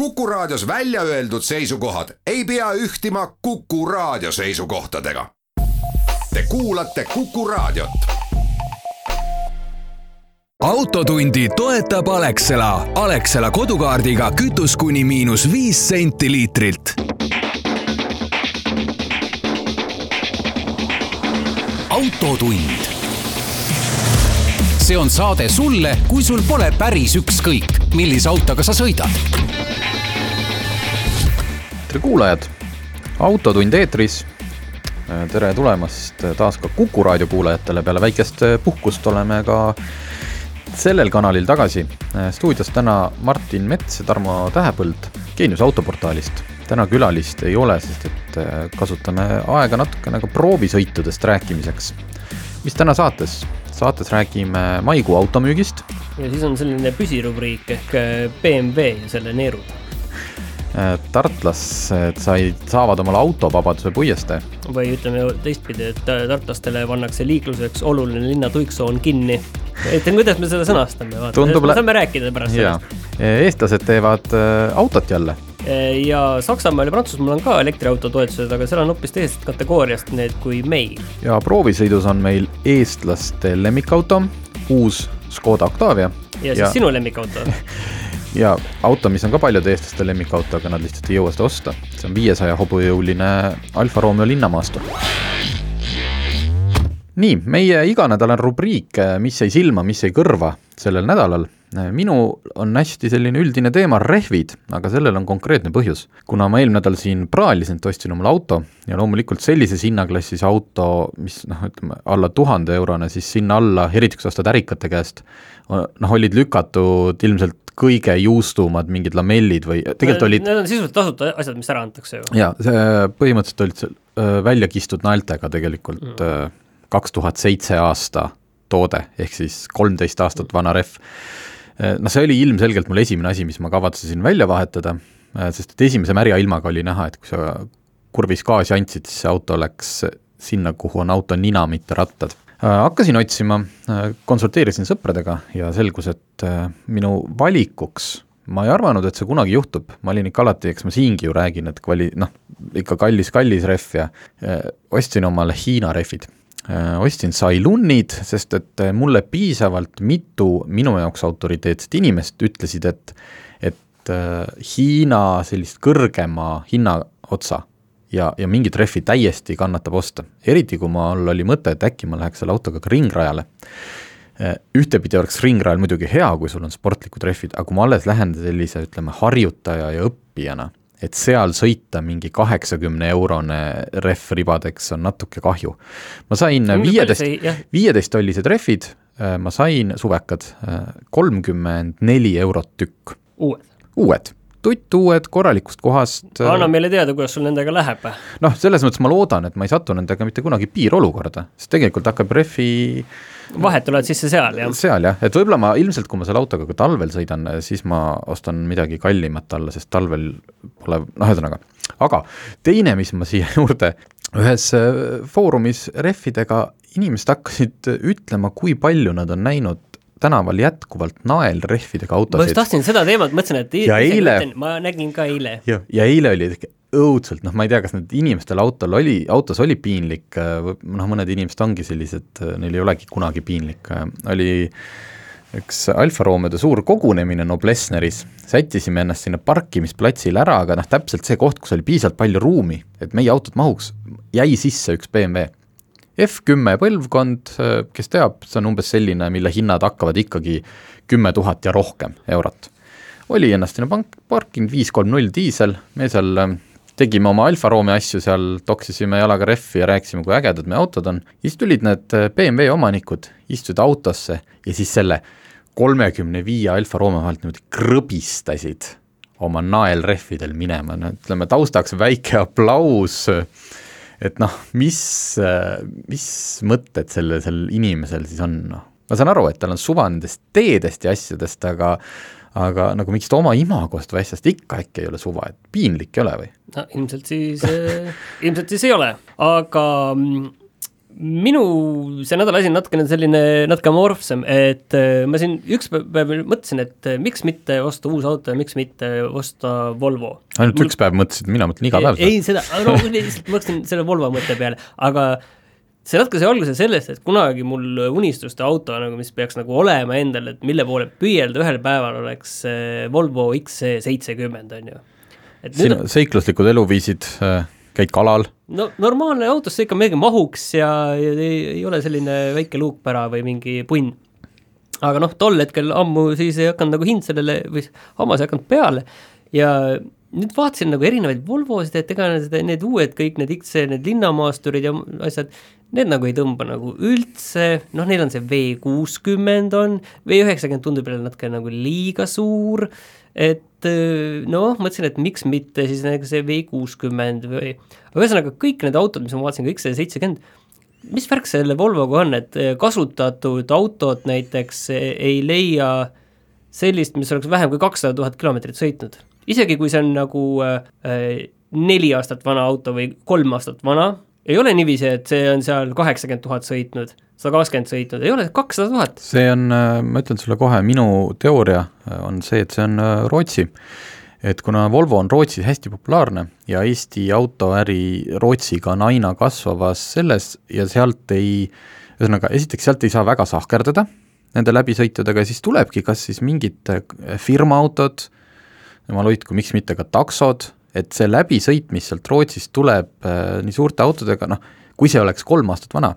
Kuku Raadios välja öeldud seisukohad ei pea ühtima Kuku Raadio seisukohtadega. Te kuulate Kuku Raadiot. autotundi toetab Alexela. Alexela kodukaardiga kütus kuni miinus viis senti liitrilt. autotund. see on saade sulle, kui sul pole päris ükskõik, millise autoga sa sõidad tere kuulajad, Autotund eetris. tere tulemast taas ka Kuku raadio kuulajatele, peale väikest puhkust oleme ka sellel kanalil tagasi. stuudios täna Martin Mets ja Tarmo Tähepõld Geenius autoportaalist. täna külalist ei ole, sest et kasutame aega natukene ka proovisõitudest rääkimiseks. mis täna saates? saates räägime maikuu automüügist. ja siis on selline püsirubriik ehk BMW ja selle neerud tartlased said, saavad omale autovabaduse puiestee. või ütleme teistpidi, et tartlastele pannakse liikluseks oluline linnatuiksoon kinni. et kuidas me seda sõnastame, vaata, me saame rääkida pärast sellest. eestlased teevad äh, autot jälle. ja Saksamaal ja Prantsusmaal on ka elektriauto toetused, aga seal on hoopis teisest kategooriast need kui meil. ja proovisõidus on meil eestlaste lemmikauto, uus Škoda Octavia. ja siis ja... sinu lemmikauto ja auto, mis on ka paljude eestlaste lemmikauto, aga nad lihtsalt ei jõua seda osta. see on viiesaja hobujõuline Alfa Romeo linnamaastu. nii, meie iganädalane rubriik, mis jäi silma, mis jäi kõrva sellel nädalal. minu on hästi selline üldine teema, rehvid, aga sellel on konkreetne põhjus. kuna ma eelmine nädal siin praalisin, et ostsin omale auto ja loomulikult sellises hinnaklassis auto, mis noh, ütleme alla tuhande eurone, siis sinna alla, eriti kui sa ostad ärikate käest, noh, olid lükatud ilmselt kõige juustumad mingid lamellid või tegelikult olid Need on sisuliselt tasuta asjad, mis ära antakse ju. jaa, see põhimõtteliselt olid seal välja kistud naeltega tegelikult mm. kaks tuhat seitse aasta toode, ehk siis kolmteist aastat vana rehv. noh, see oli ilmselgelt mul esimene asi, mis ma kavatsesin välja vahetada, sest et esimese märja ilmaga oli näha, et kui sa kurvis gaasi andsid, siis see auto läks sinna, kuhu on auto nina, mitte rattad Äh, hakkasin otsima, äh, konsulteerisin sõpradega ja selgus, et äh, minu valikuks ma ei arvanud, et see kunagi juhtub, ma olin ikka alati, eks ma siingi ju räägin, et kvali-, noh, ikka kallis, kallis rehv ja ostsin omale Hiina rehvid. ostsin Cylunid, sest et mulle piisavalt mitu minu jaoks autoriteetset inimest ütlesid, et et Hiina sellist kõrgema hinna otsa ja, ja mingit rehvi täiesti kannatab osta. eriti, kui mul oli mõte, et äkki ma läheks selle autoga ka ringrajale. Äh, ühtepidi oleks ringrajal muidugi hea, kui sul on sportlikud rehvid, aga kui ma alles lähen sellise, ütleme, harjutaja ja õppijana, et seal sõita mingi kaheksakümne eurone rehv ribadeks on natuke kahju. ma sain viieteist, viieteisttollised rehvid, äh, ma sain suvekad, äh, kolmkümmend neli eurot tükk. uued? uued tuttuued korralikust kohast. anna meile teada, kuidas sul nendega läheb. noh, selles mõttes ma loodan, et ma ei satu nendega mitte kunagi piirolukorda, sest tegelikult hakkab rehvi vahed tulevad sisse seal, jah? seal jah, et võib-olla ma ilmselt, kui ma selle autoga ka talvel sõidan, siis ma ostan midagi kallimat alla, sest talvel pole, noh, ühesõnaga. aga teine, mis ma siia juurde, ühes äh, foorumis rehvidega inimesed hakkasid ütlema, kui palju nad on näinud tänaval jätkuvalt naelrehvidega autosid. ma just tahtsin seda teemat, mõtlesin, et ja eile, ma nägin ka eile. ja, eile oli õudselt, noh, ma ei tea, kas nüüd inimestel autol oli, autos oli piinlik, noh, mõned inimesed ongi sellised, neil ei olegi kunagi piinlik, oli üks Alfa Romeode suur kogunemine Noblessneris, sättisime ennast sinna parkimisplatsile ära, aga noh, täpselt see koht, kus oli piisavalt palju ruumi, et meie autot mahuks, jäi sisse üks BMW F10 põlvkond, kes teab, see on umbes selline, mille hinnad hakkavad ikkagi kümme tuhat ja rohkem eurot. oli ennast sinna pank, parkinud viis kolm null diisel, me seal äh, tegime oma Alfa Romeo asju seal, toksisime jalaga rehvi ja rääkisime, kui ägedad meie autod on, siis tulid need äh, BMW omanikud, istusid autosse ja siis selle kolmekümne viie Alfa Romeo vahelt niimoodi krõbistasid oma naelrehvidel minema, no ütleme taustaks väike aplaus äh, et noh, mis, mis mõtted sellel, sellel inimesel siis on, noh. ma saan aru, et tal on suva nendest teedest ja asjadest, aga aga nagu mingist oma imagost või asjast ikka äkki ei ole suva, et piinlik ei ole või? no ilmselt siis äh, ilmselt siis ei ole, aga mm, minu see nädala asi on natukene selline natuke amorfsem, et äh, ma siin üks päev mõtlesin, et äh, miks mitte osta uus auto ja miks mitte osta Volvo. ainult Mul... üks päev mõtlesid, mina mõtlen iga päev ei, seda, no lihtsalt mõtlesin selle Volvo mõtte peale, aga see natuke sai alguse sellest, et kunagi mul unistuste auto nagu, mis peaks nagu olema endal, et mille poole püüelda ühel päeval, oleks äh, Volvo XC seitsekümmend, on ju. sinu seikluslikud eluviisid äh käid kalal? no normaalne autosse ikka midagi mahuks ja, ja ei, ei ole selline väike luukpära või mingi punn. aga noh, tol hetkel ammu siis ei hakanud nagu hind sellele või hammas ei hakanud peale ja nüüd vaatasin nagu erinevaid Volvosid, et ega need, need uued kõik need XC, need linnamaasturid ja asjad, need nagu ei tõmba nagu üldse, noh, neil on see V kuuskümmend on, V üheksakümmend tundub jälle natuke nagu liiga suur et noh, mõtlesin, et miks mitte siis näiteks see V kuuskümmend või, aga ühesõnaga kõik need autod, mis ma vaatasin, kõik see seitsekümmend, mis värk selle Volvoga on, et äh, kasutatud autot näiteks äh, ei leia sellist, mis oleks vähem kui kakssada tuhat kilomeetrit sõitnud. isegi kui see on nagu äh, neli aastat vana auto või kolm aastat vana, ei ole niiviisi, et see on seal kaheksakümmend tuhat sõitnud sada kakskümmend sõitnud, ei ole, kakssada tuhat. see on, äh, ma ütlen sulle kohe, minu teooria äh, on see, et see on äh, Rootsi. et kuna Volvo on Rootsis hästi populaarne ja Eesti autoäri Rootsiga on aina kasvavas selles ja sealt ei, ühesõnaga, esiteks sealt ei saa väga sahkerdada nende läbisõitudega, siis tulebki kas siis mingid firmaautod, jumal hoidku, miks mitte ka taksod, et see läbisõit, mis sealt Rootsist tuleb nii suurte autodega, noh, kui see oleks kolm aastat vana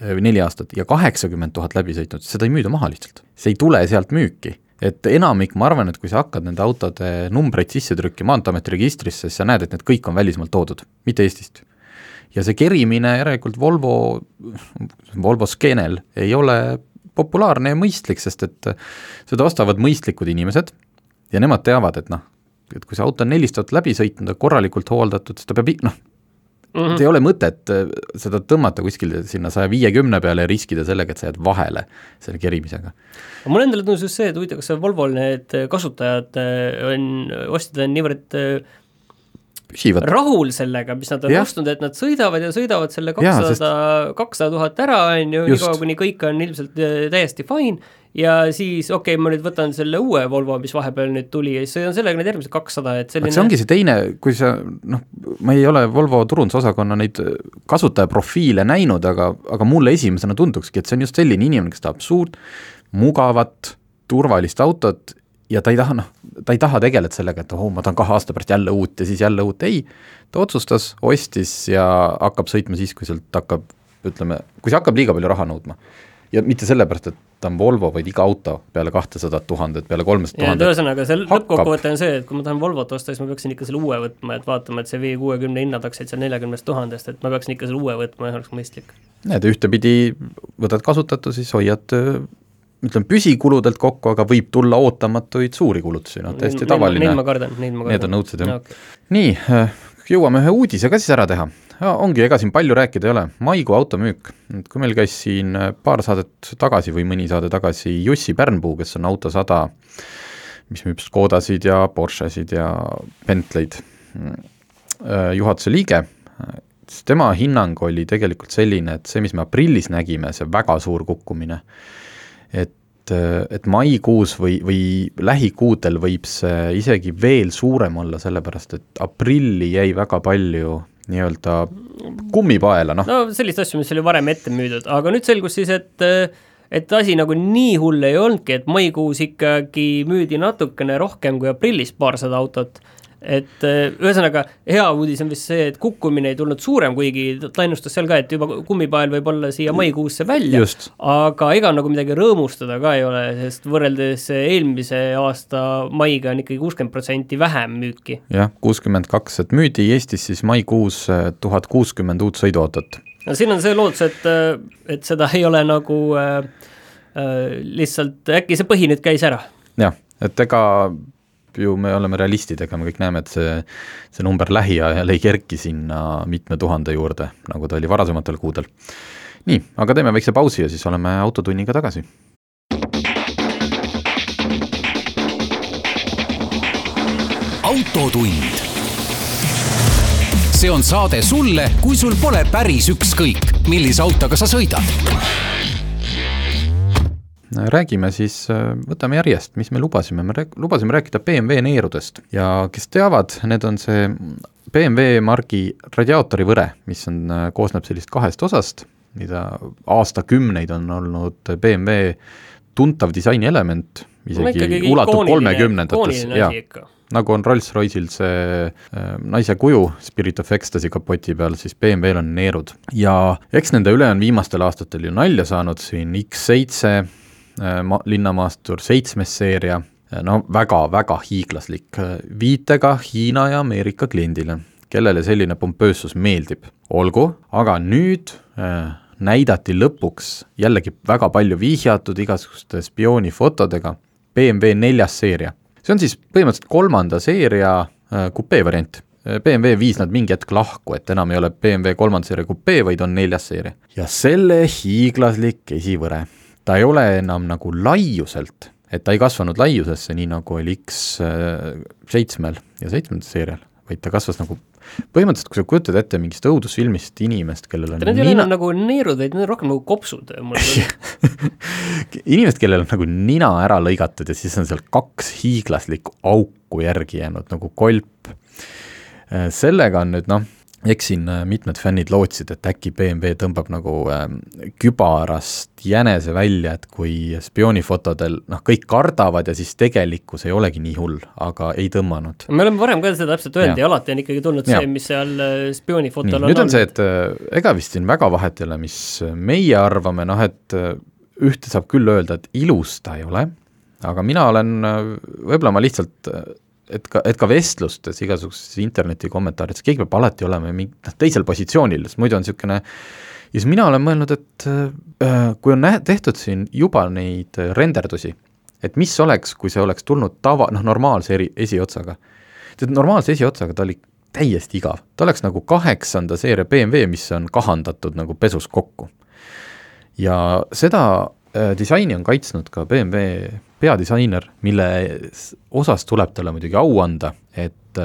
Äh, või neli aastat ja kaheksakümmend tuhat läbi sõitnud, seda ei müüda maha lihtsalt. see ei tule sealt müüki. et enamik, ma arvan, et kui sa hakkad nende autode numbreid sisse trükkima Maanteeameti registrisse, siis sa näed, et need kõik on välismaalt toodud, mitte Eestist. ja see kerimine järelikult Volvo, Volvo skeenel ei ole populaarne ja mõistlik, sest et seda ostavad mõistlikud inimesed ja nemad teavad, et noh, et kui see auto on nelist aastat läbi sõitnud korralikult hooldatud, siis ta peab, noh, mm. -hmm. ei ole mõtet äh, seda tõmmata kuskile sinna saja viiekümne peale ja riskida sellega, et sa jääd vahele selle kerimisega. mulle endale tundus just see, et huvitav, kas Volvol need kasutajad äh, on, ostjad on niivõrd äh, püsivad. rahul sellega, mis nad on ja. ostnud, et nad sõidavad ja sõidavad selle kakssada, kakssada tuhat ära, on ju, niikaua kuni kõik on ilmselt täiesti fine ja siis okei okay,, ma nüüd võtan selle uue Volvo, mis vahepeal nüüd tuli ja siis sõidan sellega need järgmised kakssada, et selline see ongi see teine, kui sa noh, ma ei ole Volvo turundusosakonna neid kasutajaprofiile näinud, aga, aga mulle esimesena tundukski, et see on just selline inimene, kes tahab suurt, mugavat, turvalist autot ja ta ei taha, noh, ta ei taha tegeleda sellega, et oh, ma tahan kahe aasta pärast jälle uut ja siis jälle uut, ei, ta otsustas, ostis ja hakkab sõitma siis, kui sealt hakkab, ütleme, kui see hakkab liiga palju raha nõudma ja mitte sellepärast, et ta on Volvo, vaid iga auto peale kahtesadat tuhandet, peale kolmesada tuhandet. ühesõnaga, see lõppkokkuvõte on see, et kui ma tahan Volvot osta, siis ma peaksin ikka selle uue võtma, et vaatama, et see V kuuekümne hinnad hakkasid seal neljakümnest tuhandest, et ma peaksin ikka selle uue võtma ja oleks mõistlik. näed, ühtepidi võtad kasutatu, siis hoiad ütleme, püsikuludelt kokku, aga võib tulla ootamatuid suuri kulutusi, noh täiesti tavaline. Neid ma kardan, neid ma kardan. Need on õudsed, jah okay.. nii, jõuame ühe uudise ka siis ära teha. Ongi, ega siin palju rääkida ei ole, maikuu automüük, et kui meil käis siin äh, paar saadet tagasi või mõni saade tagasi Jussi Pärnpuu, kes on Auto100, mis müüb Škodasid ja Porschesid ja Bentley'd, äh, juhatuse liige, siis tema hinnang oli tegelikult selline, et see, mis me aprillis nägime, see väga suur kukkumine, et et maikuus või, või lähikuudel võib see isegi veel suurem olla, sellepärast et aprilli jäi väga palju nii-öelda kummipaela, noh. no sellist asju, mis oli varem ette müüdud, aga nüüd selgus siis, et et asi nagu nii hull ei olnudki, et maikuus ikkagi müüdi natukene rohkem kui aprillis paarsada autot et äh, ühesõnaga, hea uudis on vist see, et kukkumine ei tulnud suurem, kuigi ta ennustas seal ka, et juba kummipael võib olla siia maikuusse välja, aga ega nagu midagi rõõmustada ka ei ole, sest võrreldes eelmise aasta maiga on ikkagi kuuskümmend protsenti vähem müüki. jah, kuuskümmend kaks, et müüdi Eestis siis maikuus äh, tuhat kuuskümmend uut sõiduautot. no siin on see lootus, et, äh, et seda ei ole nagu äh, äh, lihtsalt, äkki see põhi nüüd käis ära? jah, et ega ju me oleme realistid, ega me kõik näeme, et see, see number lähiajal ei kerki sinna mitme tuhande juurde, nagu ta oli varasematel kuudel. nii, aga teeme väikse pausi ja siis oleme Autotunniga tagasi. autotund. see on saade sulle, kui sul pole päris ükskõik millise autoga sa sõidad räägime siis, võtame järjest, mis me lubasime, me rääk-, lubasime rääkida BMW neerudest ja kes teavad, need on see BMW margi radiaatori võre, mis on, koosneb sellist kahest osast, mida aastakümneid on olnud BMW tuntav disainielement, isegi ulatub kolmekümnendatesse, jaa. nagu on Rolls-Royce'il see äh, naise kuju Spirit of Ecstasy kapoti peal, siis BMW-l on neerud. ja eks nende üle on viimastel aastatel ju nalja saanud siin X7 äh,, ma-, linnamaastur seitsmes seeria äh,, no väga-väga hiiglaslik, äh, viitega Hiina ja Ameerika kliendile, kellele selline pompöössus meeldib. olgu, aga nüüd äh, näidati lõpuks jällegi väga palju vihjatud igasuguste spioonifotodega BMW neljas seeria. see on siis põhimõtteliselt kolmanda seeria äh, kupee variant. Äh, BMW viis nad mingi hetk lahku, et enam ei ole BMW kolmanda seeria kupee, vaid on neljas seeria. ja selle hiiglaslik esivõre, ta ei ole enam nagu laiuselt, et ta ei kasvanud laiusesse, nii nagu oli X7-l äh, ja seitsmendal seerial, vaid ta kasvas nagu põhimõtteliselt, kui sa kujutad ette mingist õudusfilmist inimest, kellel on Need ei nina... ole nagu neerud, vaid need on rohkem nagu kopsud inimest, kellel on nagu nina ära lõigatud ja siis on seal kaks hiiglaslikku auku järgi jäänud nagu kolp. Äh, sellega on nüüd noh eks siin äh, mitmed fännid lootsid, et äkki BMW tõmbab nagu äh, kübarast jänese välja, et kui spioonifotodel noh, kõik kardavad ja siis tegelikkus ei olegi nii hull, aga ei tõmmanud. me oleme varem ka seda täpselt öelnud ja, alati on ikkagi tulnud ja. see, mis seal äh, spioonifotol on nüüd on see, et äh, ega vist siin väga vahet ei ole, mis meie arvame, noh et ühte saab küll öelda, et ilus ta ei ole, aga mina olen, võib-olla ma lihtsalt et ka, et ka vestlustes, igasugustes interneti kommentaarides, keegi peab alati olema mingi noh, teisel positsioonil, sest muidu on niisugune ja siis mina olen mõelnud, et äh, kui on nä-, tehtud siin juba neid renderdusi, et mis oleks, kui see oleks tulnud tava, noh, normaalse eri, esiotsaga. tead, normaalse esiotsaga ta oli täiesti igav, ta oleks nagu kaheksanda seeria BMW, mis on kahandatud nagu pesus kokku. ja seda äh, disaini on kaitsnud ka BMW peadisainer, mille osas tuleb talle muidugi au anda, et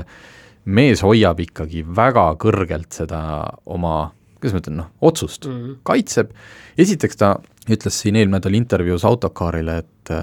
mees hoiab ikkagi väga kõrgelt seda oma, kuidas ma ütlen, noh, otsust mm, -hmm. kaitseb, esiteks ta ütles siin eelmine nädal intervjuus Autocarile, et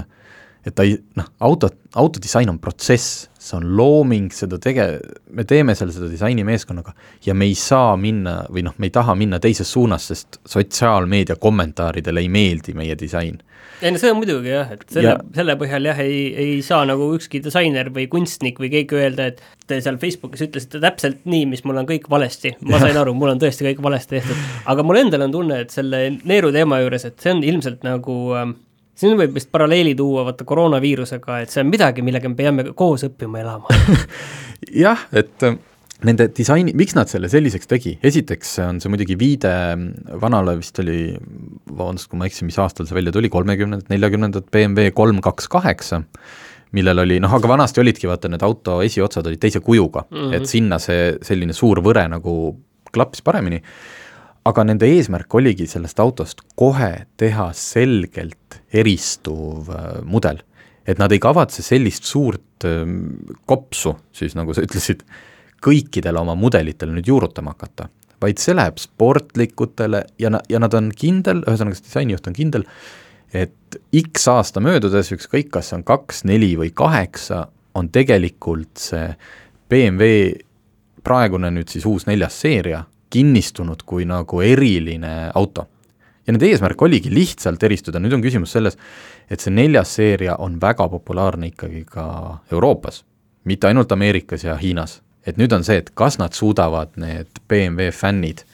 et ta ei, noh, auto, autodisain on protsess, see on looming, seda tege-, me teeme seal seda disainimeeskonnaga ja me ei saa minna või noh, me ei taha minna teises suunas, sest sotsiaalmeedia kommentaaridele ei meeldi meie disain ei no see on muidugi jah, et selle ja., selle põhjal jah, ei, ei saa nagu ükski disainer või kunstnik või keegi öelda, et te seal Facebookis ütlesite täpselt nii, mis mul on kõik valesti. ma sain aru, mul on tõesti kõik valesti tehtud, aga mul endal on tunne, et selle neeru teema juures, et see on ilmselt nagu äh, siin võib vist paralleeli tuua vaata koroonaviirusega, et see on midagi, millega me peame koos õppima elama. Jah, et nende disaini, miks nad selle selliseks tegi, esiteks on see muidugi viide vanale vist oli, vabandust, kui ma eksin, mis aastal see välja tuli, kolmekümnendad, neljakümnendad BMW kolm kaks kaheksa, millel oli, noh aga vanasti olidki vaata need auto esiotsad olid teise kujuga. Mm, -hmm. et sinna see selline suur võre nagu klappis paremini, aga nende eesmärk oligi sellest autost kohe teha selgelt eristuv äh, mudel. et nad ei kavatse sellist suurt ähm, kopsu, siis nagu sa ütlesid, kõikidele oma mudelitele nüüd juurutama hakata, vaid see läheb sportlikutele ja na-, ja nad on kindel, ühesõnaga see disainijuht on kindel, et X aasta möödudes, ükskõik, kas see on kaks, neli või kaheksa, on tegelikult see BMW praegune nüüd siis uus neljas seeria kinnistunud kui nagu eriline auto. ja nende eesmärk oligi lihtsalt eristuda, nüüd on küsimus selles, et see neljas seeria on väga populaarne ikkagi ka Euroopas, mitte ainult Ameerikas ja Hiinas, et nüüd on see, et kas nad suudavad, need BMW fännid,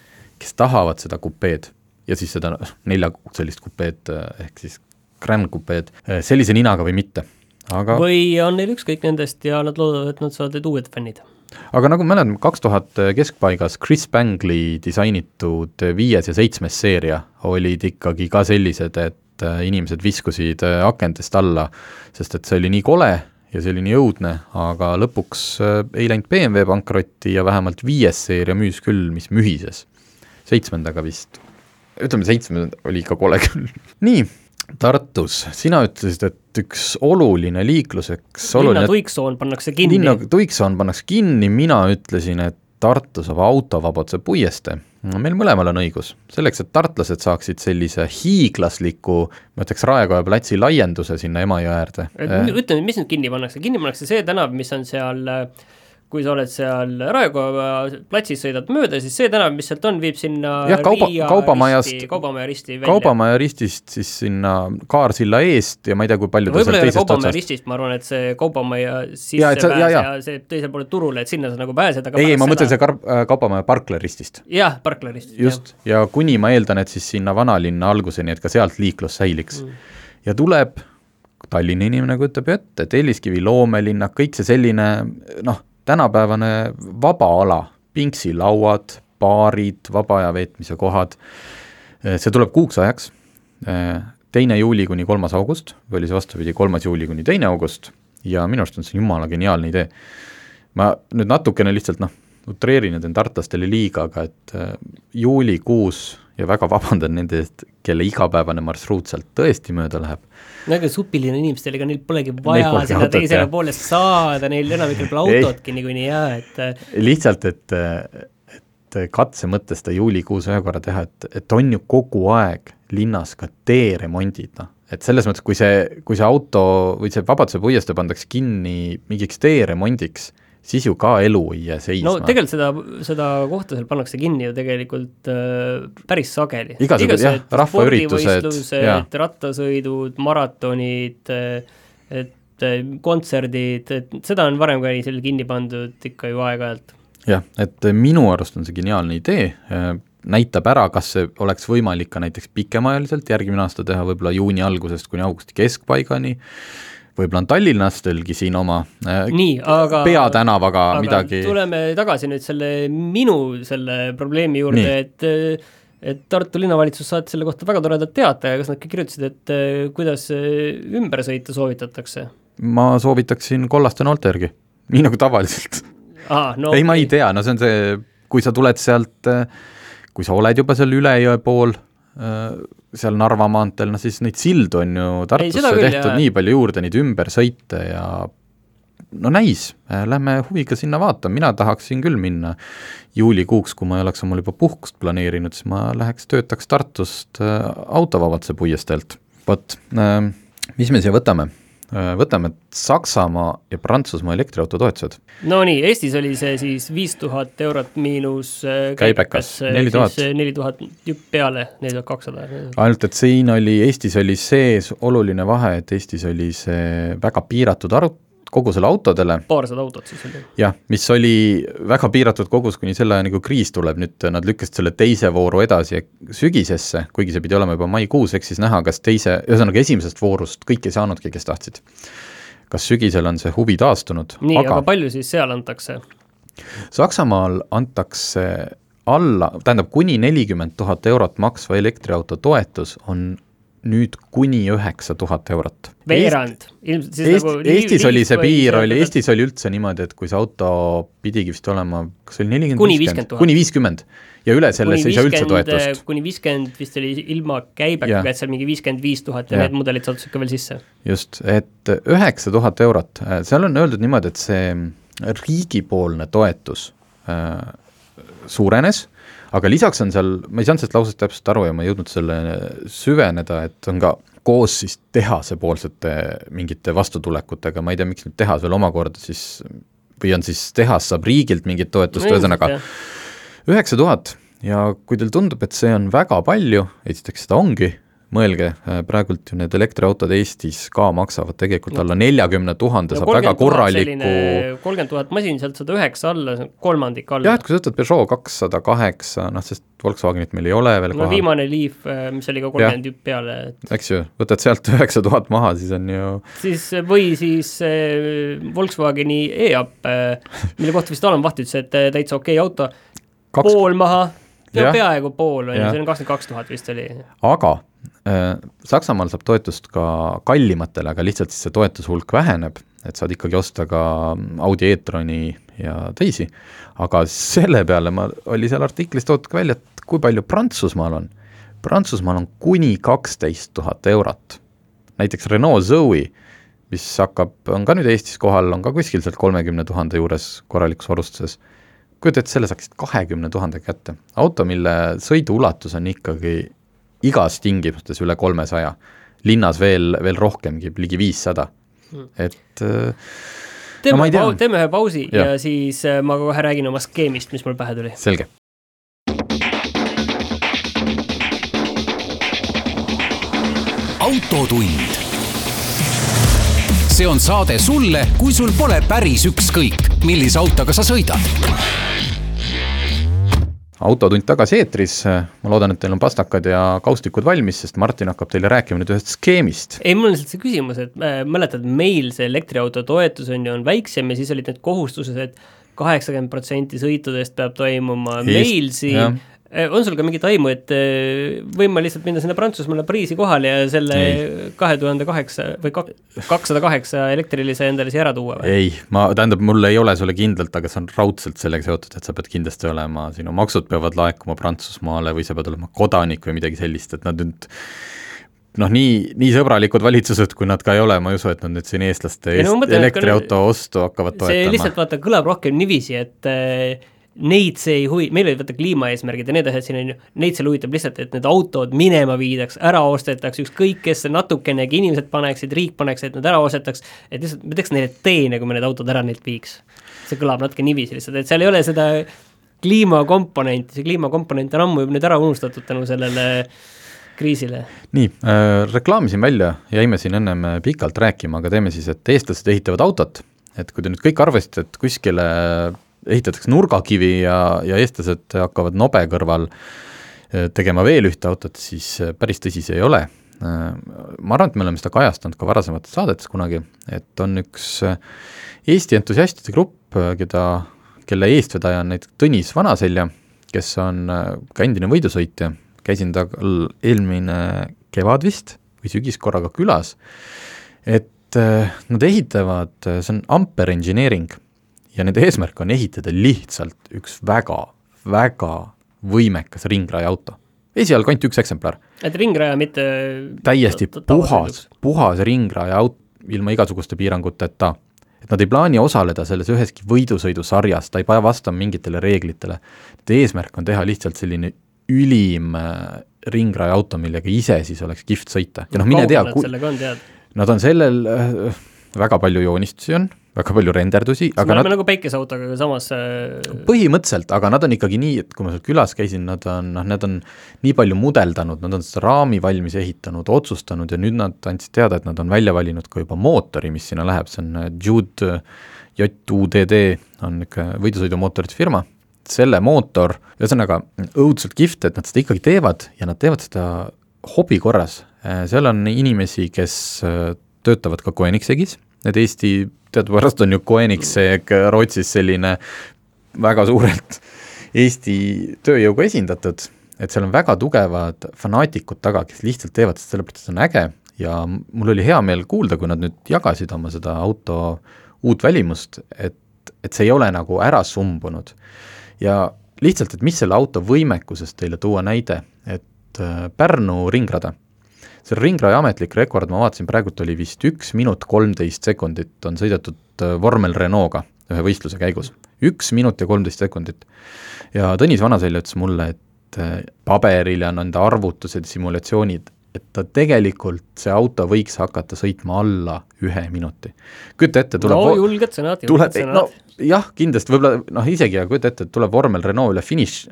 kes tahavad seda kupeed ja siis seda nelja sellist kupeed ehk siis Grand kupeed sellise ninaga või mitte, aga või on neil ükskõik nendest ja nad loodavad, et nad saavad need uued fännid? Aga nagu mäletame, kaks tuhat keskpaigas Chris Bangley disainitud viies ja seitsmes seeria olid ikkagi ka sellised, et inimesed viskusid akendest alla, sest et see oli nii kole ja see oli nii õudne, aga lõpuks äh, ei läinud BMW pankrotti ja vähemalt viies seeria müüs küll, mis mühises. seitsmendaga vist, ütleme seitsmenda oli ikka kole küll. nii, Tartus, sina ütlesid, et üks oluline liikluseks oluline linna tuiksoon pannakse kinni. linna tuiksoon pannakse kinni, mina ütlesin, et Tartu saab autovabaduse puiestee no meil mõlemal on õigus, selleks, et tartlased saaksid sellise hiiglasliku, ma ütleks, Raekoja platsi laienduse sinna Emajõe äärde. ütle nüüd, mis nüüd kinni pannakse, kinni pannakse see tänav, mis on seal äh, kui sa oled seal Raekoja platsis, sõidad mööda, siis see tänav, mis sealt on, viib sinna jah, kauba, kaubamajast, kaubamaja risti välja. kaubamaja ristist siis sinna Kaarsilla eest ja ma ei tea, kui palju ta sealt teisest otsast. ristist, ma arvan, et see kaubamaja sissepääs ja, ja, ja. ja see teisele poole turule, et sinna sa nagu pääsed, aga ei, ei, ma mõtlen see kar-, äh, kaubamaja Parkla ristist. jah, Parkla ristist. just, ja kuni ma eeldan, et siis sinna vanalinna alguseni, et ka sealt liiklus säiliks mm.. ja tuleb Tallinna inimene kujutab ju ette, Telliskivi loomelinnak, kõik see selline noh, tänapäevane vaba ala, pingsilauad, baarid, vaba aja veetmise kohad, see tuleb kuuks ajaks, teine juuli kuni kolmas august, või oli see vastupidi, kolmas juuli kuni teine august ja minu arust on see jumala geniaalne idee. ma nüüd natukene lihtsalt noh, utreerin ja teen tartlastele liiga, aga et äh, juulikuus ja väga vabandan nende eest, kelle igapäevane marsruut sealt tõesti mööda läheb. no ega supiline inimestel, ega neil polegi vaja polegi seda autot, teisele jah. poole saada, neil enamikel pole autotki niikuinii jaa, et äh, lihtsalt, et, et katse mõttes seda juulikuus ühe korra teha, et, et on ju kogu aeg linnas ka teeremondid, noh et selles mõttes, kui see, kui see auto või see Vabaduse puiestee pandaks kinni mingiks teeremondiks, siis ju ka elu ei jää seisma. no tegelikult seda, seda kohta seal pannakse kinni ju tegelikult äh, päris sageli. igasugused jah, rahvaüritused, rattasõidud, maratonid äh,, et äh, kontserdid, et seda on varem ka seal kinni pandud ikka ju aeg-ajalt. jah, et minu arust on see geniaalne idee äh,, näitab ära, kas see oleks võimalik ka näiteks pikemaajaliselt järgmine aasta teha, võib-olla juuni algusest kuni augusti keskpaigani võib-olla on tallinlastelgi siin oma äh, nii, aga peatänavaga aga midagi tuleme tagasi nüüd selle minu selle probleemi juurde, et et Tartu linnavalitsus saatis selle kohta väga toredat teate kas nad ka kirjutasid, et äh, kuidas ümber sõita soovitatakse? ma soovitaksin kollaste noolte järgi, nii nagu tavaliselt ah,. No, ei, ma ei tea, no see on see, kui sa tuled sealt, kui sa oled juba seal üle jõe pool, seal Narva maanteel, noh siis neid sildu on ju Tartusse ei, tehtud jah. nii palju juurde, neid ümbersõite ja no näis, lähme huviga sinna vaatama, mina tahaksin küll minna juulikuuks, kui ma ei oleks omal juba puhkust planeerinud, siis ma läheks töötaks Tartust äh, autovabaduse puiesteelt. vot, äh, mis me siia võtame? Äh, võtame Saksamaa ja Prantsusmaa elektriauto toetused. Nonii, Eestis oli see siis viis tuhat eurot miinus äh, käibekas, neli tuhat. neli tuhat peale, neli tuhat kakssada. ainult, et siin oli, Eestis oli sees oluline vahe, et Eestis oli see väga piiratud arv, kogusele autodele. paarsada autot siis oli. jah, mis oli väga piiratud kogus kuni selle ajani, kui kriis tuleb, nüüd nad lükkasid selle teise vooru edasi sügisesse, kuigi see pidi olema juba maikuus, eks siis näha, kas teise, ühesõnaga esimesest voorust kõik ei saanudki, kes tahtsid. kas sügisel on see huvi taastunud? nii, aga palju siis seal antakse? Saksamaal antakse alla, tähendab kuni nelikümmend tuhat eurot maksva elektriauto toetus on nüüd kuni üheksa tuhat eurot. veerand, ilmselt siis Eest, nagu Eestis oli see piir, oli, Eestis oli üldse niimoodi, et kui see auto pidigi vist olema, kas oli nelikümmend, kuni viiskümmend kuni viiskümmend. ja üle selle sa ei saa üldse toetust. kuni viiskümmend vist oli ilma käibega, et seal mingi viiskümmend viis tuhat ja need mudelid sattusid ka veel sisse. just, et üheksa tuhat eurot, seal on öeldud niimoodi, et see riigipoolne toetus äh, suurenes aga lisaks on seal, ma ei saanud sellest lausest täpselt aru ja ma ei jõudnud selle süveneda, et on ka koos siis tehasepoolsete mingite vastutulekutega, ma ei tea, miks nüüd tehas veel omakorda siis või on siis tehas saab riigilt mingit toetust, ühesõnaga üheksa tuhat. Ja kui teil tundub, et see on väga palju, esiteks seda ongi, mõelge, äh, praegult ju need elektriautod Eestis ka maksavad tegelikult alla neljakümne tuhande, saab väga korraliku kolmkümmend tuhat masin, sealt sada üheksa alla, kolmandik alla. jah, et kui sa võtad Peugeot kakssada kaheksa, noh sest Volkswagenit meil ei ole veel no kohal. viimane Leaf, äh, mis oli ka kolmkümmend jupp peale et.... eks ju, võtad sealt üheksa tuhat maha, siis on ju siis või siis äh, Volkswageni e-up, mille kohta vist Alan Vaht ütles, et täitsa okei okay auto, pool maha, peaaegu pool, on ju, see on kakskümmend kaks tuhat vist oli. aga Äh, Saksamaal saab toetust ka kallimatele, aga lihtsalt siis see toetushulk väheneb, et saad ikkagi osta ka Audi e-troni ja teisi, aga selle peale ma, oli seal artiklis toodud ka välja, et kui palju Prantsusmaal on. Prantsusmaal on kuni kaksteist tuhat eurot. näiteks Renault Zoe, mis hakkab, on ka nüüd Eestis kohal, on ka kuskil sealt kolmekümne tuhande juures korralikus varustuses, kujuta ette, selle saaksid kahekümne tuhande kätte. auto, mille sõiduulatus on ikkagi igas tingimustes üle kolmesaja, linnas veel, veel rohkemgi, ligi viissada, hmm. et äh, teeme no,, teeme ühe pausi ja. ja siis äh, ma kohe räägin oma skeemist, mis mul pähe tuli. selge autotund. see on saade sulle, kui sul pole päris ükskõik, millise autoga sa sõidad autotund tagasi eetris, ma loodan, et teil on pastakad ja kaustikud valmis, sest Martin hakkab teile rääkima nüüd ühest skeemist. ei, mul on lihtsalt see küsimus, et äh, mäletad, meil see elektriauto toetus on ju, on väiksem ja siis olid need kohustused, et kaheksakümmend protsenti sõitudest peab toimuma Eest, meil siin, on sul ka mingit aimu, et äh, võin ma lihtsalt minna sinna Prantsusmaale Pariisi kohale ja selle kahe tuhande kaheksa või kakssada kaheksa elektrilise endale siia ära tuua või? ei, ma, tähendab, mul ei ole sulle kindlalt, aga see on raudselt sellega seotud, et sa pead kindlasti olema, sinu maksud peavad laekuma Prantsusmaale või sa pead olema kodanik või midagi sellist, et nad nüüd noh, nii, nii sõbralikud valitsused, kui nad ka ei ole, ma ei usu, et nad nüüd siin eestlaste eest no, elektriauto ostu hakkavad toetama. see lihtsalt vaata, kõlab rohkem niiviisi, et äh, neid see ei huvi-, meil olid vaata kliimaeesmärgid ja need asjad siin on ju, neid seal huvitab lihtsalt, et need autod minema viidaks, ära ostetaks, ükskõik kes natukenegi inimesed paneksid, riik paneks, et nad ära ostetaks, et lihtsalt me teeks neile teene, kui me need autod ära neilt viiks. see kõlab natuke niiviisi lihtsalt, et seal ei ole seda kliimakomponenti, see kliimakomponent on ammu juba nüüd ära unustatud tänu sellele kriisile. nii äh,, reklaamisin välja, jäime siin ennem pikalt rääkima, aga teeme siis, et eestlased ehitavad autot, et kui te nüüd kõik arvasite, et kuskile ehitatakse nurgakivi ja, ja eestlased hakkavad nobe kõrval eh, tegema veel ühte autot, siis eh, päris tõsi see ei ole. Eh, ma arvan, et me oleme seda kajastanud ka varasemates saadetes kunagi, et on üks Eesti entusiastide grupp, keda, kelle eestvedaja on näiteks Tõnis Vanaselja, kes on ka endine võidusõitja, käisin tal eelmine kevad vist või sügis korraga külas, et nad ehitavad, see on Amper Engineering ja nende eesmärk on ehitada lihtsalt üks väga, väga võimekas ringrajaauto. esialgu ainult üks eksemplar. et ringraja, mitte täiesti puhas, puhas ringraja aut-, ilma igasuguste piiranguteta. et nad ei plaani osaleda selles üheski võidusõidusarjas, ta ei pea vastama mingitele reeglitele. Nende eesmärk on teha lihtsalt selline ülim äh, ringrajaauto, millega ise siis oleks kihvt sõita ja noh, mine tea, kui nad on sellel äh, väga palju joonistusi on, väga palju renderdusi, aga me oleme nad... nagu päikeseautoga samas äh, põhimõtteliselt, aga nad on ikkagi nii, et kui ma seal külas käisin, nad on, noh, need on nii palju mudeldanud, nad on seda raami valmis ehitanud, otsustanud ja nüüd nad andsid teada, et nad on välja valinud ka juba mootori, mis sinna läheb, see on äh, Jude JUDD on niisugune võidusõidumootorite firma, selle mootor, ühesõnaga õudselt kihvt, et nad seda ikkagi teevad ja nad teevad seda hobi korras, äh, seal on inimesi, kes töötavad ka Koenigsegis, need Eesti, teadupärast on ju Koenigseg Rootsis selline väga suurelt Eesti tööjõuga esindatud, et seal on väga tugevad fanaatikud taga, kes lihtsalt teevad seda sellepärast, et see on äge ja mul oli hea meel kuulda, kui nad nüüd jagasid oma seda auto uut välimust, et, et see ei ole nagu ära sumbunud. ja lihtsalt, et mis selle auto võimekusest teile tuua näide, et äh, Pärnu ringrada see ringraja ametlik rekord, ma vaatasin, praegult oli vist üks minut kolmteist sekundit on sõidetud äh, vormel Renault'ga ühe võistluse käigus. üks minut ja kolmteist sekundit. ja Tõnis Vanaselja ütles mulle, et äh, paberil ja nende arvutused, simulatsioonid, et ta tegelikult, see auto võiks hakata sõitma alla ühe minuti. kujuta ette, tuleb no julged sõnad, julged sõnad no,. jah, kindlasti, võib-olla noh, isegi, aga kujuta ette, et tuleb vormel Renault üle finiš,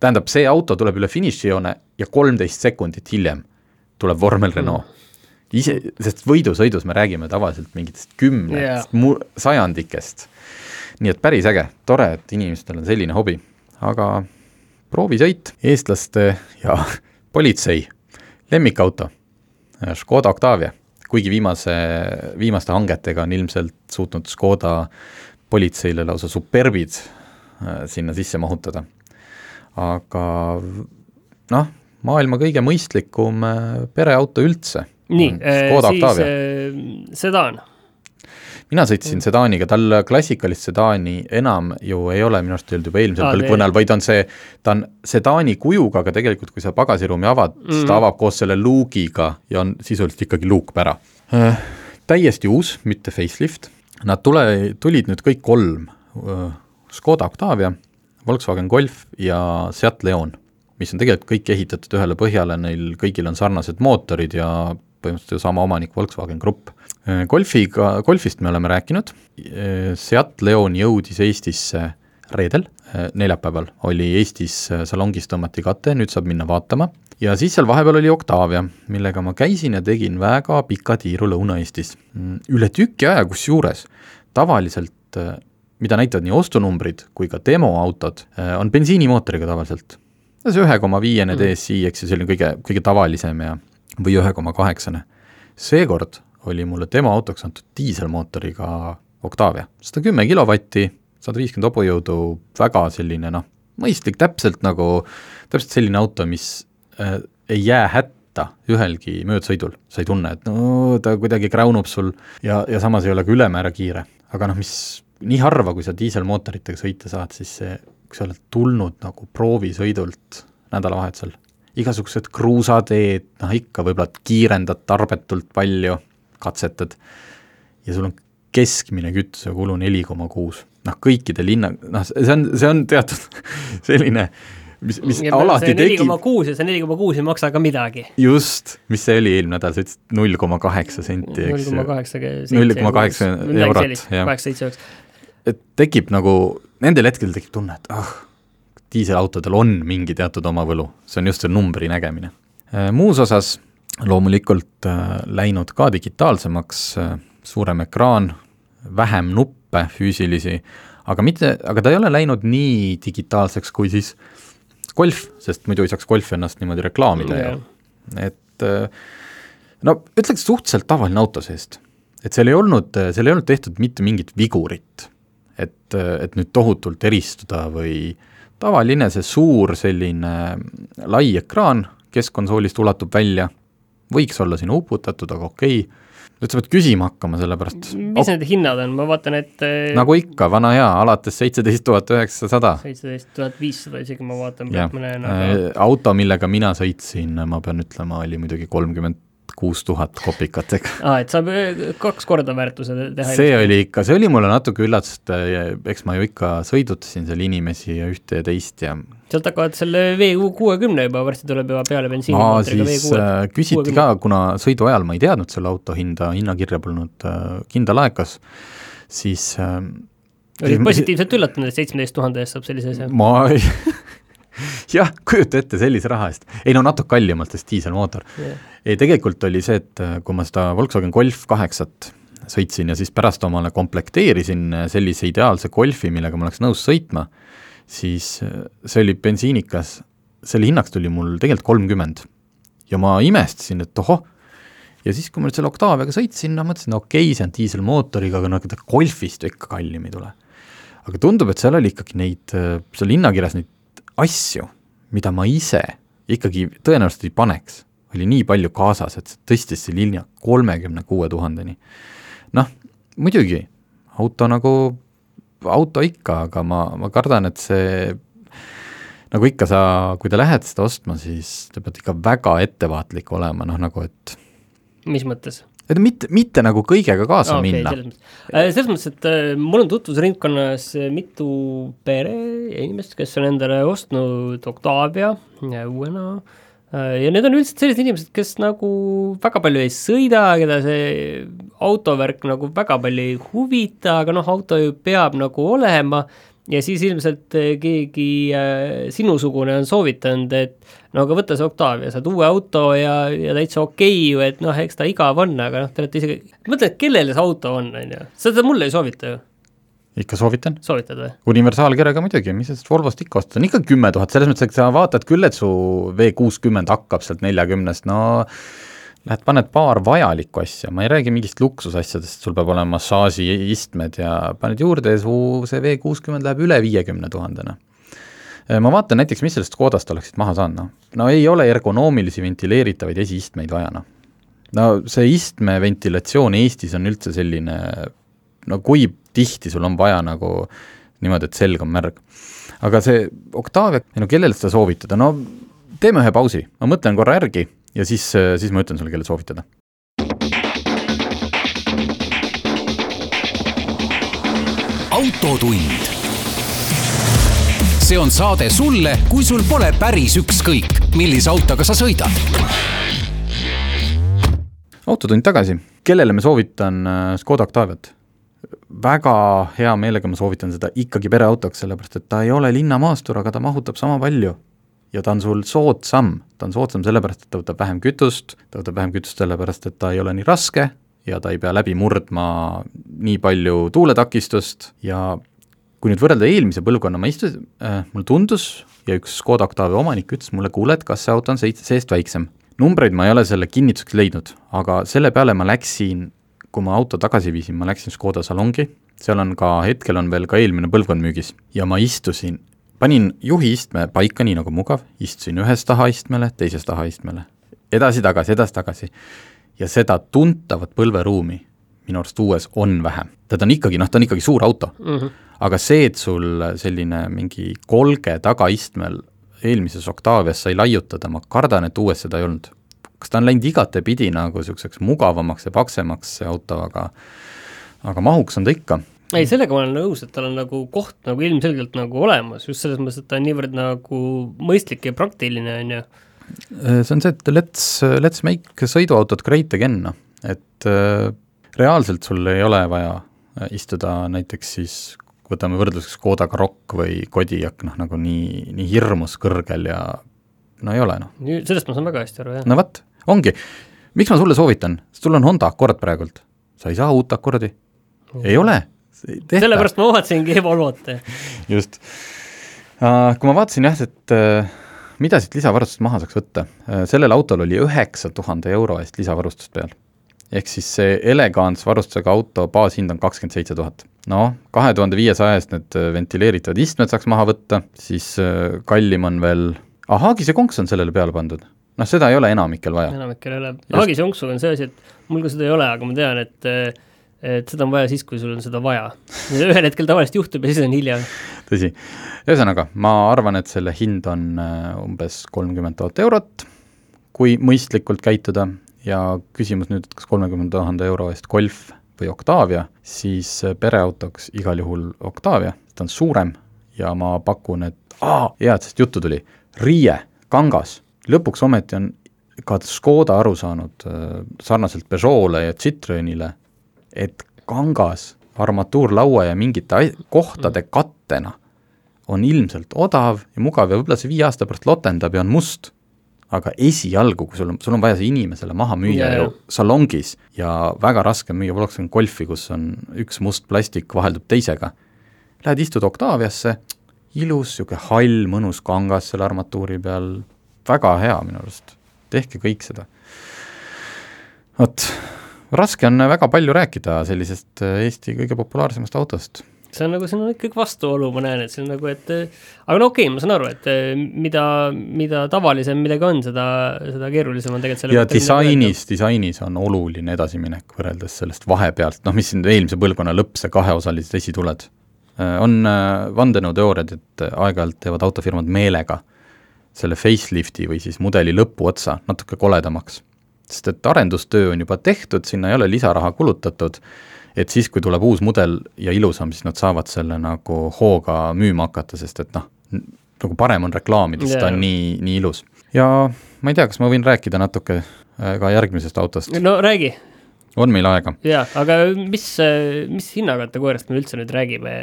tähendab, see auto tuleb üle finišijoone ja kolmteist sekundit hiljem tuleb vormel. Renault mm.. ise, sest võidusõidus me räägime tavaliselt mingitest kümnetest yeah., sajandikest. nii et päris äge, tore, et inimestel on selline hobi, aga proovisõit, eestlaste ja politsei lemmikauto, Škoda Octavia, kuigi viimase, viimaste hangetega on ilmselt suutnud Škoda politseile lausa superbid äh, sinna sisse mahutada. aga noh, maailma kõige mõistlikum äh, pereauto üldse. nii, äh, siis äh, sedaan mina sõitsin sedaaniga, tal klassikalist sedaani enam ju ei ole minu arust öeldud juba eelmisel põlvkonnal, vaid on see, ta on sedaani kujuga, aga tegelikult kui sa pagasiruumi avad mm., siis ta mm. avab koos selle luugiga ja on sisuliselt ikkagi luukpära äh,. täiesti uus, mitte facelift, nad tule, tulid nüüd kõik kolm äh, Škoda Octavia, Volkswagen Golf ja Seat Leon, mis on tegelikult kõik ehitatud ühele põhjale, neil kõigil on sarnased mootorid ja põhimõtteliselt ju sama omanik, Volkswagen Grupp. Golfiga, Golfist me oleme rääkinud, Seat Leon jõudis Eestisse reedel, neljapäeval oli Eestis salongis tõmmati kate, nüüd saab minna vaatama, ja siis seal vahepeal oli Octavia, millega ma käisin ja tegin väga pika tiiru Lõuna-Eestis. üle tüki aja kusjuures, tavaliselt mida näitavad nii ostunumbrid kui ka demoautod, on bensiinimootoriga tavaliselt. See ühe koma viiene DSi, eks ju, selline kõige, kõige tavalisem ja või ühe koma kaheksane. seekord oli mulle demoautoks antud diiselmootoriga Octavia, sada kümme kilovatti, sada viiskümmend hobujõudu, väga selline noh, mõistlik, täpselt nagu, täpselt selline auto, mis äh, ei jää hätta ühelgi möödasõidul, sa ei tunne, et no ta kuidagi kräunub sul ja, ja samas ei ole ka ülemäära kiire. aga noh, mis nii harva, kui sa diiselmootoritega sõita saad, siis see, kui sa oled tulnud nagu proovisõidult nädalavahetusel, igasugused kruusateed, noh ikka võib-olla kiirendad tarbetult palju, katsetad, ja sul on keskmine kütusekulu neli koma kuus. noh, kõikidel hinna, noh, see on, see on teatud selline mis, mis ja alati tekib. neli koma kuus ja see neli koma kuus ei maksa ka midagi. just, mis see oli eelmine nädal, sa ütlesid null koma kaheksa senti, eks ju. null koma kaheksa. null koma kaheksa eurot, jah. kaheksa, seitse, üheksa et tekib nagu, nendel hetkedel tekib tunne, et ah diiselautodel on mingi teatud oma võlu, see on just see numbri nägemine. Äh, muus osas loomulikult äh, läinud ka digitaalsemaks, äh, suurem ekraan, vähem nuppe füüsilisi, aga mitte, aga ta ei ole läinud nii digitaalseks kui siis golf, sest muidu ei saaks golf ennast niimoodi reklaamida ju, et no ütleks suhteliselt tavaline auto seest. et seal ei olnud, seal ei olnud tehtud mitte mingit vigurit et, et nüüd tohutult eristuda või tavaline see suur selline lai ekraan keskkonsoolist ulatub välja, võiks olla sinna uputatud, aga okei okay., nüüd sa pead küsima hakkama, sellepärast mis need hinnad on, ma vaatan, et äh, nagu ikka, vana hea, alates seitseteist tuhat üheksasada. seitseteist tuhat viissada isegi ma vaatan, mõne aga... Äh, auto, millega mina sõitsin, ma pean ütlema, oli muidugi kolmkümmend kuus tuhat kopikatega. aa, et saab äh, kaks korda väärtuse teha? see oli ikka, see oli mulle natuke üllatus, et äh, eks ma ju ikka sõidutasin seal inimesi ja ühte ja teist ja sealt hakkavad selle V kuuekümne juba, varsti tuleb juba peale bensiini aa, siis äh, küsiti 60. ka, kuna sõidu ajal ma ei teadnud selle auto hinda, hinnakirja polnud äh, kindla laekas, siis olid positiivselt üllatunud, et seitsmeteist tuhande eest saab sellise asja? ma ei jah, kujuta ette sellise raha eest. ei no natuke kallimalt, sest diiselmootor yeah.. ei, tegelikult oli see, et äh, kui ma seda Volkswagen Golf kaheksat sõitsin ja siis pärast omale komplekteerisin äh, sellise ideaalse Golfi, millega ma oleks nõus sõitma, siis äh, see oli bensiinikas, selle hinnaks tuli mul tegelikult kolmkümmend. ja ma imestasin, et ohoh, ja siis, kui ma nüüd selle Octaviaga sõitsin, no mõtlesin, no okei okay,, see on diiselmootoriga, aga no ega ta Golfist ju ikka kallim ei tule. aga tundub, et seal oli ikkagi neid, seal hinnakirjas neid asju, mida ma ise ikkagi tõenäoliselt ei paneks, oli nii palju kaasas, et see tõstis selle linna kolmekümne kuue tuhandeni. noh, muidugi, auto nagu auto ikka, aga ma, ma kardan, et see nagu ikka sa, kui te lähed seda ostma, siis te peate ikka väga ettevaatlik olema, noh nagu et mis mõttes? Et mitte, mitte nagu kõigega kaasa okay, minna. Äh, selles mõttes, et äh, mul on tutvusringkonnas äh, mitu pere ja inimest, kes on endale ostnud Octavia uuena. Ja need on üldiselt sellised inimesed, kes nagu väga palju ei sõida, keda see autovärk nagu väga palju ei huvita, aga noh, auto ju peab nagu olema. Ja siis ilmselt keegi äh, sinusugune on soovitanud, et no aga võta see Octavia, saad uue auto ja, ja täitsa okei okay ju, et noh, eks ta igav on, aga noh, te olete isegi, mõtle, et kellele see auto on, on ju, seda mulle ei soovita ju ikka soovitan. soovitad või? universaalkirjaga muidugi, mis sa sellest Volvost ikka ostad, on ikka kümme tuhat, selles mõttes, et sa vaatad küll, et su V kuuskümmend hakkab sealt neljakümnest, no lähed paned paar vajalikku asja, ma ei räägi mingist luksusasjadest, sul peab olema massaažiistmed ja paned juurde ja su see V kuuskümmend läheb üle viiekümne tuhandena. Ma vaatan näiteks, mis sellest Škodast oleksid maha saanud, noh. no ei ole ergonoomilisi ventileeritavaid esiistmeid vaja, noh. no see istmeventilatsioon Eestis on üldse selline, no kui tihti sul on vaja nagu niimoodi, et selg on märg. aga see Octavia, no kellele seda soovitada, no teeme ühe pausi, ma mõtlen korra järgi ja siis, siis ma ütlen sulle, kelle soovitada. autotund see on saade sulle, kui sul pole päris ükskõik, millise autoga sa sõidad. autotund tagasi, kellele ma soovitan äh, Škoda Octaviat? väga hea meelega ma soovitan seda ikkagi pereautoks, sellepärast et ta ei ole linnamaastur, aga ta mahutab sama palju. ja ta on sul soodsam, ta on soodsam sellepärast, et ta võtab vähem kütust, ta võtab vähem kütust sellepärast, et ta ei ole nii raske ja ta ei pea läbi murdma nii palju tuuletakistust ja kui nüüd võrrelda eelmise põlvkonna, ma istusin äh,, mulle tundus ja üks Škoda Octavia omanik ütles mulle, kuule, et kas see auto on seitse seest väiksem. numbreid ma ei ole selle kinnituseks leidnud, aga selle peale ma läksin, kui ma auto tagasi viisin, ma läksin Škoda salongi, seal on ka, hetkel on veel ka eelmine põlvkond müügis ja ma istusin, panin juhiistme paika nii nagu mugav, istusin ühes tahaistmele, teises tahaistmele, edasi-tagasi, edasi-tagasi ja seda tuntavat põlveruumi minu arust uues on vähem. ta on ikkagi, noh, ta on ikkagi suur auto mm. -hmm. Aga see, et sul selline mingi kolge tagaistmel eelmises Octavias sai laiutada, ma kardan, et uues seda ei olnud. kas ta on läinud igatepidi nagu niisuguseks mugavamaks ja paksemaks, see auto, aga aga mahuks on ta ikka ei, sellega ma olen nõus, et tal on nagu koht nagu ilmselgelt nagu olemas, just selles mõttes, et ta on niivõrd nagu mõistlik ja praktiline, on ju. see on see, et let's, let's make sõiduautot great again, noh, et äh, reaalselt sul ei ole vaja äh, istuda näiteks siis, võtame võrdluseks Škoda Karoq või Kodiaq, noh nagu nii, nii hirmus kõrgel ja no ei ole noh. sellest ma saan väga hästi aru, jah. no vot, ongi, miks ma sulle soovitan, sul on Honda Accord praegult, sa ei saa uut Accordi mm., ei ole. sellepärast ma vaatasingi Volvot. just uh,, kui ma vaatasin jah, et uh, mida siit lisavarustust maha saaks võtta, sellel autol oli üheksa tuhande euro eest lisavarustust peal ehk siis see elegants varustusega auto baashind on kakskümmend seitse tuhat. Noh, kahe tuhande viiesaja eest need äh, ventileeritavad istmed saaks maha võtta, siis äh, kallim on veel, ah, Haagise konks on sellele peale pandud. noh, seda ei ole enamikel vaja. enamikel ei ole, Haagise konksuga on see asi, et mul ka seda ei ole, aga ma tean, et et seda on vaja siis, kui sul on seda vaja. ühel hetkel tavaliselt juhtub ja siis on hilja. tõsi, ühesõnaga, ma arvan, et selle hind on äh, umbes kolmkümmend tuhat eurot, kui mõistlikult käituda ja küsimus nüüd, et kas kolmekümne tuhande euro eest Golf või Octavia, siis pereautoks igal juhul Octavia, ta on suurem ja ma pakun, et aa, hea, et sellest juttu tuli, Riie, kangas, lõpuks ometi on ka Škoda aru saanud äh, sarnaselt Peugeot'le ja Citroenile, et kangas armatuurlaua ja mingite kohtade kattena on ilmselt odav ja mugav ja võib-olla see viie aasta pärast lotendab ja on must aga esialgu, kui sul on, sul on vaja see inimesele maha müüa yeah. ju salongis ja väga raske on müüa Volkswagen Golfi, kus on üks must plastik vaheldub teisega, lähed istud Octaviasse, ilus, niisugune hall, mõnus kangas selle armatuuri peal, väga hea minu arust, tehke kõik seda. vot, raske on väga palju rääkida sellisest Eesti kõige populaarsemast autost see on nagu, siin on ikkagi vastuolu, ma näen, et see on nagu, et aga no okei okay,, ma saan aru, et mida, mida tavalisem midagi on, seda, seda keerulisem on tegelikult selle ja disainis, disainis on oluline edasiminek võrreldes sellest vahepealt, noh, mis siin eelmise põlvkonna lõpp, see kaheosalised esituled. on äh, vandenõuteooriad, et aeg-ajalt teevad autofirmad meelega selle facelifti või siis mudeli lõpuotsa natuke koledamaks. sest et arendustöö on juba tehtud, sinna ei ole lisaraha kulutatud et siis, kui tuleb uus mudel ja ilusam, siis nad saavad selle nagu hooga müüma hakata, sest et noh, nagu parem on reklaamida, sest ta on nii, nii ilus. ja ma ei tea, kas ma võin rääkida natuke äh, ka järgmisest autost? no räägi. on meil aega? jaa, aga mis, mis hinnakategooriast me üldse nüüd räägime?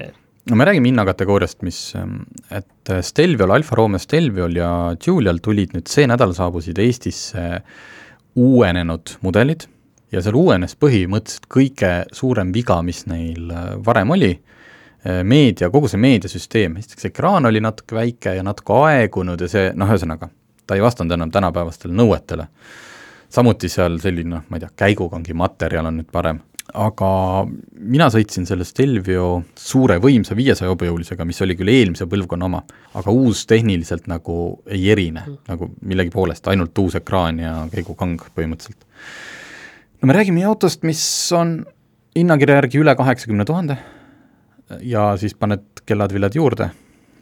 no me räägime hinnakategooriast, mis, ähm, et Stelviol, Alfa Romeo Stelviol ja Giulial tulid nüüd see nädal saabusid Eestisse uuenenud mudelid ja seal uuenes põhimõtteliselt kõige suurem viga, mis neil äh, varem oli, äh, meedia, kogu see meediasüsteem, esiteks ekraan oli natuke väike ja natuke aegunud ja see noh, ühesõnaga, ta ei vastanud enam tänapäevastele nõuetele. samuti seal selline noh, ma ei tea, käigukangi materjal on nüüd parem, aga mina sõitsin selle Stelvio suure võimsa viiesaja hobujõulisega, mis oli küll eelmise põlvkonna oma, aga uus tehniliselt nagu ei erine mm. nagu millegi poolest, ainult uus ekraan ja käigukang põhimõtteliselt no me räägime autost, mis on hinnakirja järgi üle kaheksakümne tuhande. Ja siis paned kellad-villad juurde,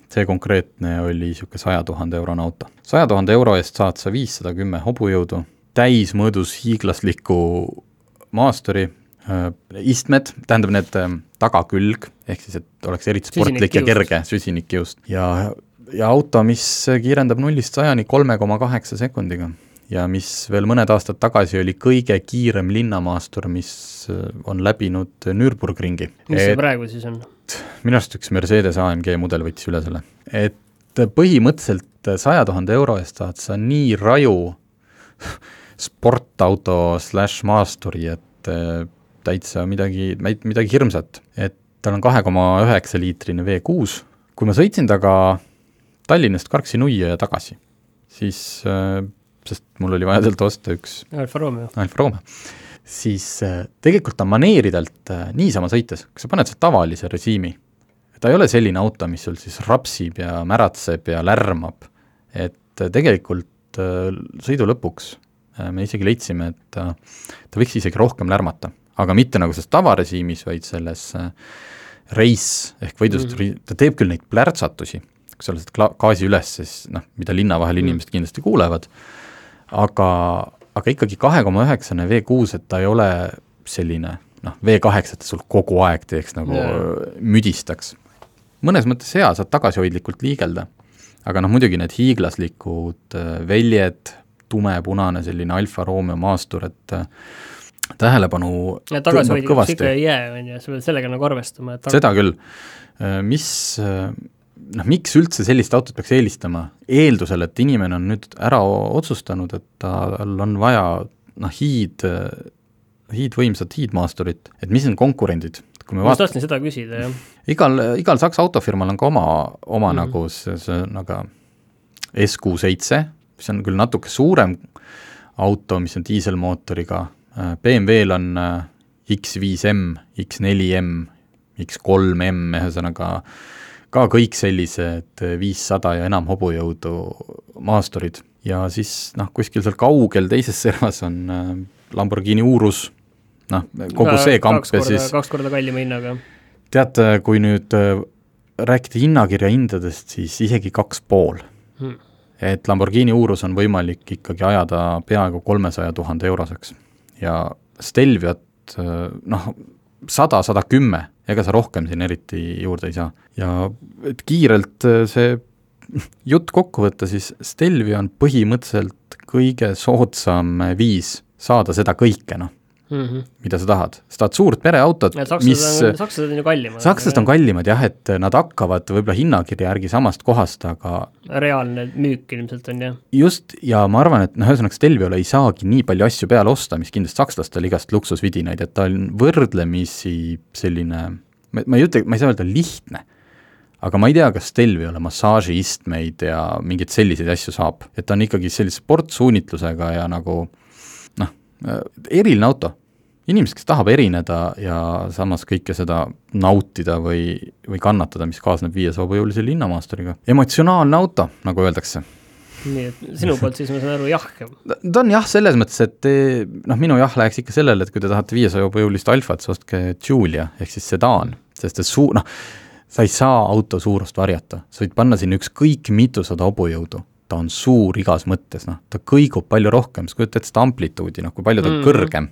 see konkreetne oli niisugune saja tuhande eurone auto. saja tuhande euro eest saad sa viissada kümme hobujõudu, täismõõdus hiiglasliku maasturi äh,, istmed, tähendab need äh, tagakülg, ehk siis et oleks eriti sportlik ja kerge, süsinikkiust, ja ja auto, mis kiirendab nullist sajani kolme koma kaheksa sekundiga ja mis veel mõned aastad tagasi oli kõige kiirem linnamaastur, mis äh, on läbinud Nürburgringi. mis see praegu siis on? minu arust üks Mercedes AMG mudel võttis üle selle. et põhimõtteliselt saja tuhande euro eest saad sa nii raju sportauto slaš maasturi, et äh, täitsa midagi, midagi hirmsat. et tal on kahe koma üheksa liitrine V6, kui ma sõitsin temaga Tallinnast Karksi Nuia ja tagasi, siis äh, sest mul oli vaja sealt osta üks Alfa Romeo. Alfa Romeo, siis äh, tegelikult on maneeridelt äh, niisama sõites, kui sa paned sealt tavalise režiimi, ta ei ole selline auto, mis sul siis rapsib ja märatseb ja lärmab, et äh, tegelikult sõidu lõpuks me isegi leidsime, et ta, ta võiks isegi rohkem lärmata, aga mitte nagu selles tavarežiimis, vaid selles race ehk võidust mm, -hmm. ta teeb küll neid plärtsatusi, kui sa lased gaasi üles, siis noh, mida linna vahel mm. inimesed kindlasti kuulevad, aga, aga ikkagi kahe koma üheksane V6, et ta ei ole selline noh, V8, et ta sul kogu aeg teeks nagu yeah. müdistaks. mõnes mõttes hea, saad tagasihoidlikult liigelda, aga noh, muidugi need hiiglaslikud äh, väljed, tumepunane selline Alfa Romeo maastur, et äh, tähelepanu tagasihoidlikuks ikka ei jää, on ju, sa pead sellega nagu arvestama, et seda küll, äh, mis noh, miks üldse sellist autot peaks eelistama, eeldusel, et inimene on nüüd ära otsustanud, et tal on vaja noh, hiid, hiidvõimsat hiidmaasturit, et mis on konkurendid, kui me ma just tahtsin seda küsida, jah. igal, igal Saksa autofirmal on ka oma, oma mm. nagu see, see nagu SQ7, mis on küll natuke suurem auto, mis on diiselmootoriga, BMW-l on äh, X5M, X4M, X3M, ühesõnaga äh, ka kõik sellised viissada ja enam hobujõudu maasturid. Ja siis noh, kuskil seal kaugel teises servas on äh, Lamborghini Urus, noh, kogu see kamp ja siis kaks korda kallima hinnaga. tead, kui nüüd äh, rääkida hinnakirja hindadest, siis isegi kaks pool. Hmm.. et Lamborghini Urus on võimalik ikkagi ajada peaaegu kolmesaja tuhande euroseks. Ja Stelviat äh, noh, sada, sada kümme ega sa rohkem siin eriti juurde ei saa. ja et kiirelt äh, see jutt kokku võtta, siis Stelvia on põhimõtteliselt kõige soodsam viis saada seda kõike, noh mm, -hmm. mida sa tahad. sa tahad suurt pereautot, mis sakslased on ju kallimad. sakslased on kallimad jah, et nad hakkavad võib-olla hinnakirja järgi samast kohast, aga reaalne müük ilmselt on jah. just, ja ma arvan, et noh, ühesõnaga Stelviole ei saagi nii palju asju peale osta, mis kindlasti sakslastel igast luksusvidinaid, et ta on võrdlemisi selline ma, ma ei ütle, ma ei saa öelda lihtne, aga ma ei tea, kas Stelviole massaažiistmeid ja mingeid selliseid asju saab, et ta on ikkagi sellise sportsuunitlusega ja nagu noh, eriline auto. Inimesed, kes tahab erineda ja samas kõike seda nautida või, või kannatada, mis kaasneb viiesaja hobujõulise linnamaasturiga. emotsionaalne auto, nagu öeldakse nii et sinu poolt siis ma saan aru jah? ta on jah, selles mõttes, et noh, minu jah läheks ikka sellele, et kui te tahate viiesaja hobujõulist alfat, siis ostke Julia ehk siis sedaan, sest et suu-, noh, sa ei saa auto suurust varjata, sa võid panna sinna ükskõik mitusada hobujõudu, ta on suur igas mõttes, noh, ta kõigub palju rohkem, sa kujutad ette seda amplituudi, noh, kui palju ta on mm. kõrgem,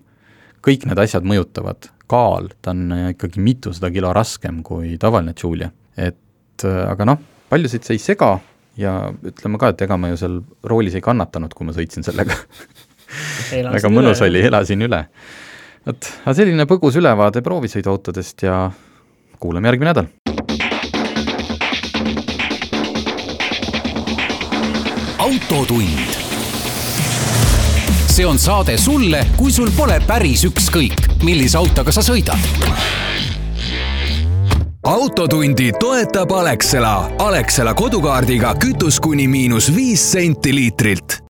kõik need asjad mõjutavad, kaal, ta on ikkagi mitusada kilo raskem kui tavaline Julia, et aga noh, paljusid see ei sega ja ütleme ka, et ega ma ju seal roolis ei kannatanud, kui ma sõitsin sellega väga mõnus üle, oli, elasin üle. vot, aga selline põgus ülevaade proovisõiduautodest ja kuulame järgmine nädal. autotund. See on saade sulle, kui sul pole päris ükskõik, millise autoga sa sõidad autotundi toetab Alexela. Alexela kodukaardiga kütus kuni miinus viis senti liitrilt